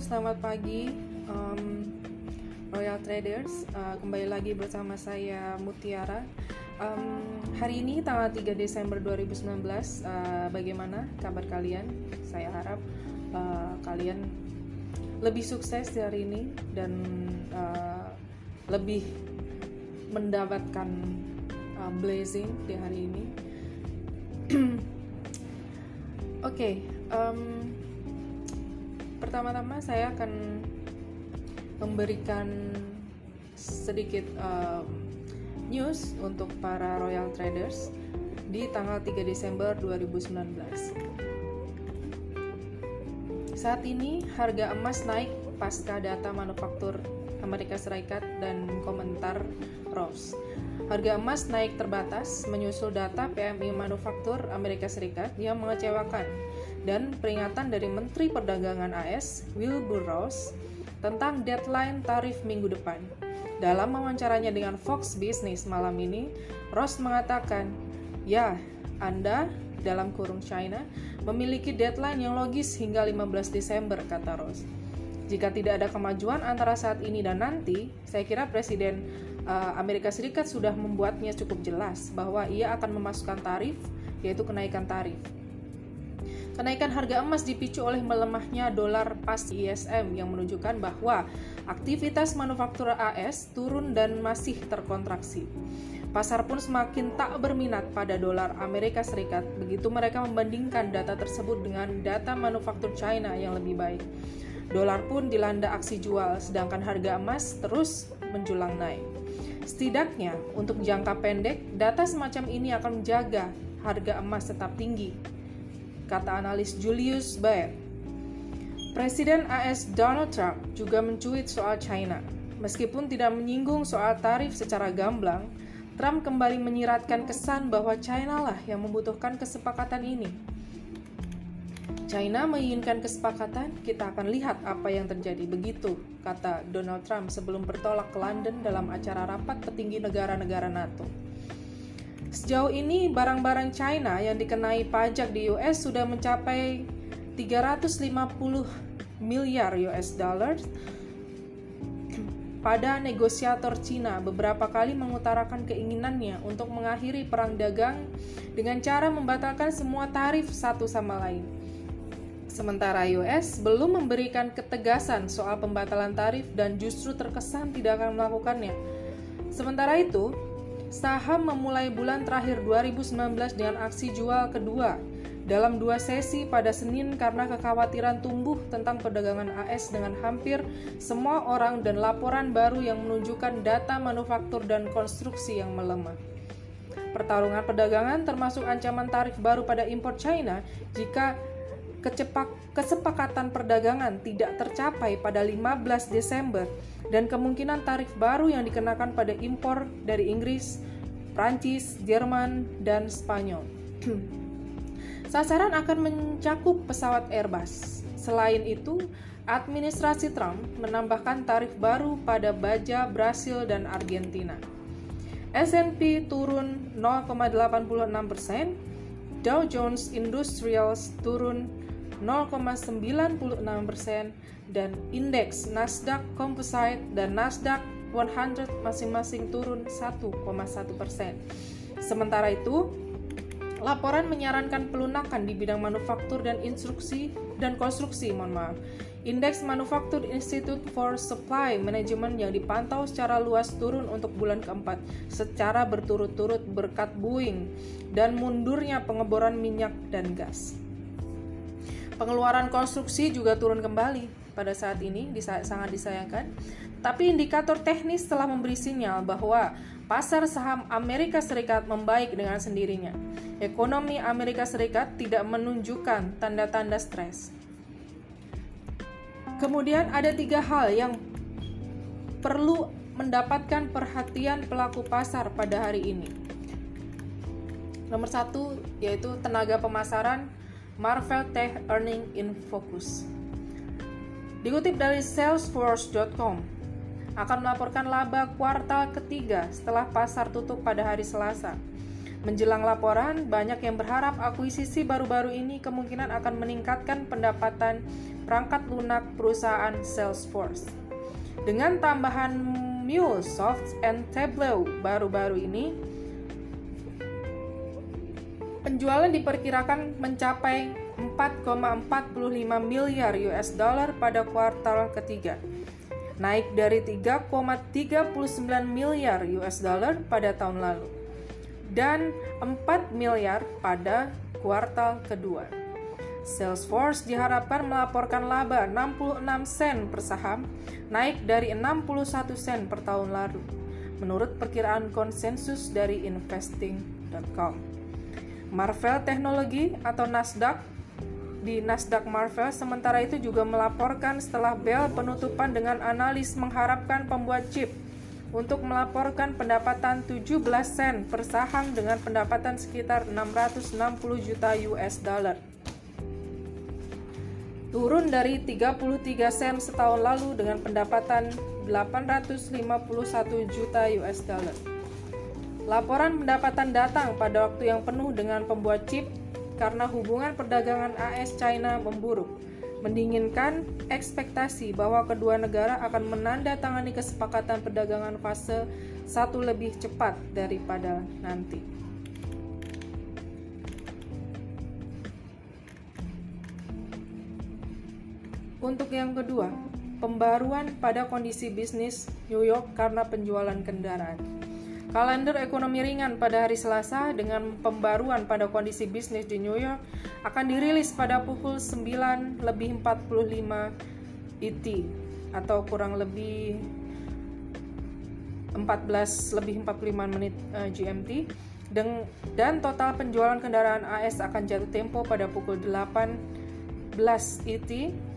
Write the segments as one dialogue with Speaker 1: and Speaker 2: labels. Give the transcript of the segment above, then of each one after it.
Speaker 1: selamat pagi um, Royal Traders. Uh, kembali lagi bersama saya Mutiara. Um, hari ini tanggal 3 Desember 2019, uh, bagaimana kabar kalian? Saya harap uh, kalian lebih sukses di hari ini dan uh, lebih mendapatkan uh, blazing di hari ini. Oke, okay, um, pertama-tama saya akan memberikan sedikit um, news untuk para royal traders di tanggal 3 Desember 2019. Saat ini harga emas naik pasca data manufaktur Amerika Serikat dan komentar Ross. Harga emas naik terbatas menyusul data PMI manufaktur Amerika Serikat yang mengecewakan dan peringatan dari Menteri Perdagangan AS Wilbur Ross tentang deadline tarif minggu depan. Dalam wawancaranya dengan Fox Business malam ini, Ross mengatakan, "Ya, Anda dalam kurung China memiliki deadline yang logis hingga 15 Desember," kata Ross. Jika tidak ada kemajuan antara saat ini dan nanti, saya kira Presiden uh, Amerika Serikat sudah membuatnya cukup jelas bahwa ia akan memasukkan tarif, yaitu kenaikan tarif. Kenaikan harga emas dipicu oleh melemahnya dolar pas ISM yang menunjukkan bahwa aktivitas manufaktur AS turun dan masih terkontraksi. Pasar pun semakin tak berminat pada dolar Amerika Serikat begitu mereka membandingkan data tersebut dengan data manufaktur China yang lebih baik. Dolar pun dilanda aksi jual, sedangkan harga emas terus menjulang naik. Setidaknya, untuk jangka pendek, data semacam ini akan menjaga harga emas tetap tinggi kata analis Julius Baer. Presiden AS Donald Trump juga mencuit soal China. Meskipun tidak menyinggung soal tarif secara gamblang, Trump kembali menyiratkan kesan bahwa China lah yang membutuhkan kesepakatan ini. China menginginkan kesepakatan, kita akan lihat apa yang terjadi. Begitu, kata Donald Trump sebelum bertolak ke London dalam acara rapat petinggi negara-negara NATO. Sejauh ini barang-barang China yang dikenai pajak di US sudah mencapai 350 miliar US dollars pada negosiator Cina beberapa kali mengutarakan keinginannya untuk mengakhiri perang dagang dengan cara membatalkan semua tarif satu sama lain. Sementara US belum memberikan ketegasan soal pembatalan tarif dan justru terkesan tidak akan melakukannya. Sementara itu, Saham memulai bulan terakhir 2019 dengan aksi jual kedua dalam dua sesi pada Senin karena kekhawatiran tumbuh tentang perdagangan AS dengan hampir semua orang dan laporan baru yang menunjukkan data manufaktur dan konstruksi yang melemah. Pertarungan perdagangan termasuk ancaman tarif baru pada impor China jika kecepak, kesepakatan perdagangan tidak tercapai pada 15 Desember dan kemungkinan tarif baru yang dikenakan pada impor dari Inggris, Prancis, Jerman, dan Spanyol. Sasaran akan mencakup pesawat Airbus. Selain itu, administrasi Trump menambahkan tarif baru pada baja Brasil dan Argentina. S&P turun 0,86 persen, Dow Jones Industrials turun 0,96 persen, dan indeks Nasdaq Composite dan Nasdaq 100 masing-masing turun 1,1 persen. Sementara itu, laporan menyarankan pelunakan di bidang manufaktur dan instruksi dan konstruksi, mohon maaf. Indeks Manufaktur Institute for Supply Management yang dipantau secara luas turun untuk bulan keempat secara berturut-turut berkat Boeing dan mundurnya pengeboran minyak dan gas. Pengeluaran konstruksi juga turun kembali pada saat ini sangat disayangkan. Tapi indikator teknis telah memberi sinyal bahwa pasar saham Amerika Serikat membaik dengan sendirinya. Ekonomi Amerika Serikat tidak menunjukkan tanda-tanda stres. Kemudian ada tiga hal yang perlu mendapatkan perhatian pelaku pasar pada hari ini. Nomor satu yaitu tenaga pemasaran Marvel Tech Earning in Focus. Dikutip dari Salesforce.com, akan melaporkan laba kuartal ketiga setelah pasar tutup pada hari Selasa. Menjelang laporan, banyak yang berharap akuisisi baru-baru ini kemungkinan akan meningkatkan pendapatan perangkat lunak perusahaan Salesforce. Dengan tambahan MuleSoft and Tableau baru-baru ini, penjualan diperkirakan mencapai 4,45 miliar US dollar pada kuartal ketiga naik dari 3,39 miliar US dollar pada tahun lalu dan 4 miliar pada kuartal kedua. Salesforce diharapkan melaporkan laba 66 sen per saham, naik dari 61 sen per tahun lalu, menurut perkiraan konsensus dari investing.com. Marvel Technology atau Nasdaq di Nasdaq Marvel sementara itu juga melaporkan setelah bel penutupan dengan analis mengharapkan pembuat chip untuk melaporkan pendapatan 17 sen per saham dengan pendapatan sekitar 660 juta US dollar. Turun dari 33 sen setahun lalu dengan pendapatan 851 juta US dollar. Laporan pendapatan datang pada waktu yang penuh dengan pembuat chip karena hubungan perdagangan AS China memburuk, mendinginkan ekspektasi bahwa kedua negara akan menandatangani kesepakatan perdagangan fase satu lebih cepat daripada nanti. Untuk yang kedua, pembaruan pada kondisi bisnis New York karena penjualan kendaraan. Kalender ekonomi ringan pada hari Selasa dengan pembaruan pada kondisi bisnis di New York akan dirilis pada pukul 9 lebih 45 ET atau kurang lebih 14 lebih 45 menit eh, GMT dan total penjualan kendaraan AS akan jatuh tempo pada pukul 18 ET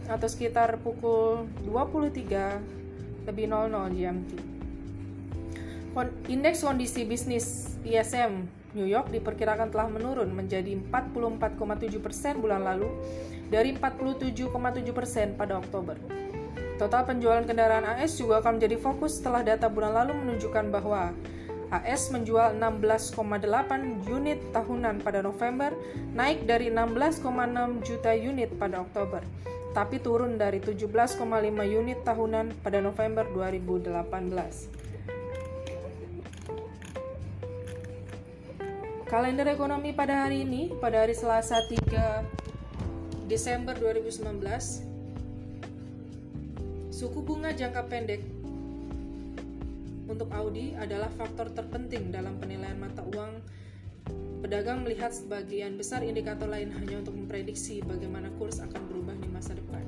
Speaker 1: atau sekitar pukul 23 lebih 00 GMT. Indeks kondisi bisnis ISM New York diperkirakan telah menurun menjadi 44,7 persen bulan lalu dari 47,7 persen pada Oktober. Total penjualan kendaraan AS juga akan menjadi fokus setelah data bulan lalu menunjukkan bahwa AS menjual 16,8 unit tahunan pada November, naik dari 16,6 juta unit pada Oktober, tapi turun dari 17,5 unit tahunan pada November 2018. Kalender ekonomi pada hari ini, pada hari Selasa 3 Desember 2019, suku bunga jangka pendek untuk Audi adalah faktor terpenting dalam penilaian mata uang. Pedagang melihat sebagian besar indikator lain hanya untuk memprediksi bagaimana kurs akan berubah di masa depan.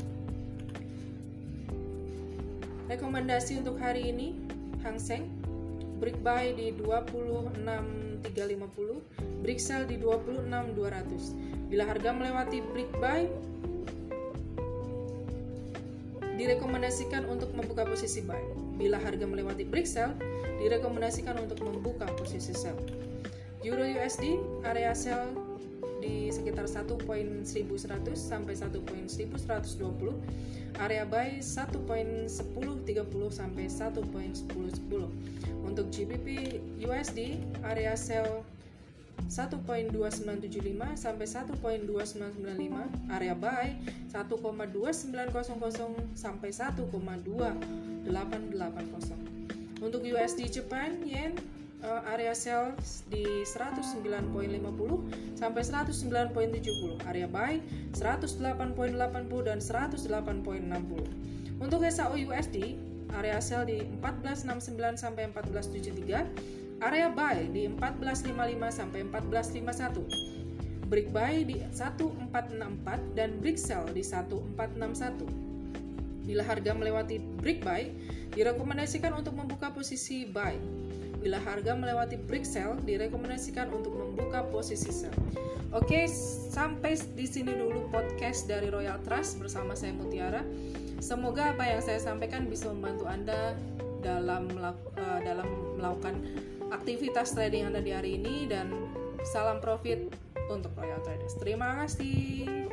Speaker 1: Rekomendasi untuk hari ini, Hang Seng, break buy di 26 350, break sell di 26200. Bila harga melewati break buy direkomendasikan untuk membuka posisi buy. Bila harga melewati break sell direkomendasikan untuk membuka posisi sell. Euro USD area sell di sekitar 1.1100 sampai 1.1120 area buy 1.1030 sampai 1.1010 untuk GBP USD area sell 1.2975 sampai 1.2995 area buy 1,2900 sampai 1,2880 untuk USD Japan yen uh, area sell di 109.50 sampai 109.70, area buy 108.80 dan 108.60. Untuk SAO USD, area sell di 1469 sampai 1473, area buy di 1455 sampai 1451. Break buy di 1464 dan break sell di 1461. Bila harga melewati break buy, direkomendasikan untuk membuka posisi buy. Bila harga melewati break sell, direkomendasikan untuk membuka posisi sell. Oke, sampai di sini dulu podcast dari Royal Trust bersama saya Mutiara. Semoga apa yang saya sampaikan bisa membantu Anda dalam uh, dalam melakukan aktivitas trading Anda di hari ini dan salam profit untuk Royal Traders. Terima kasih.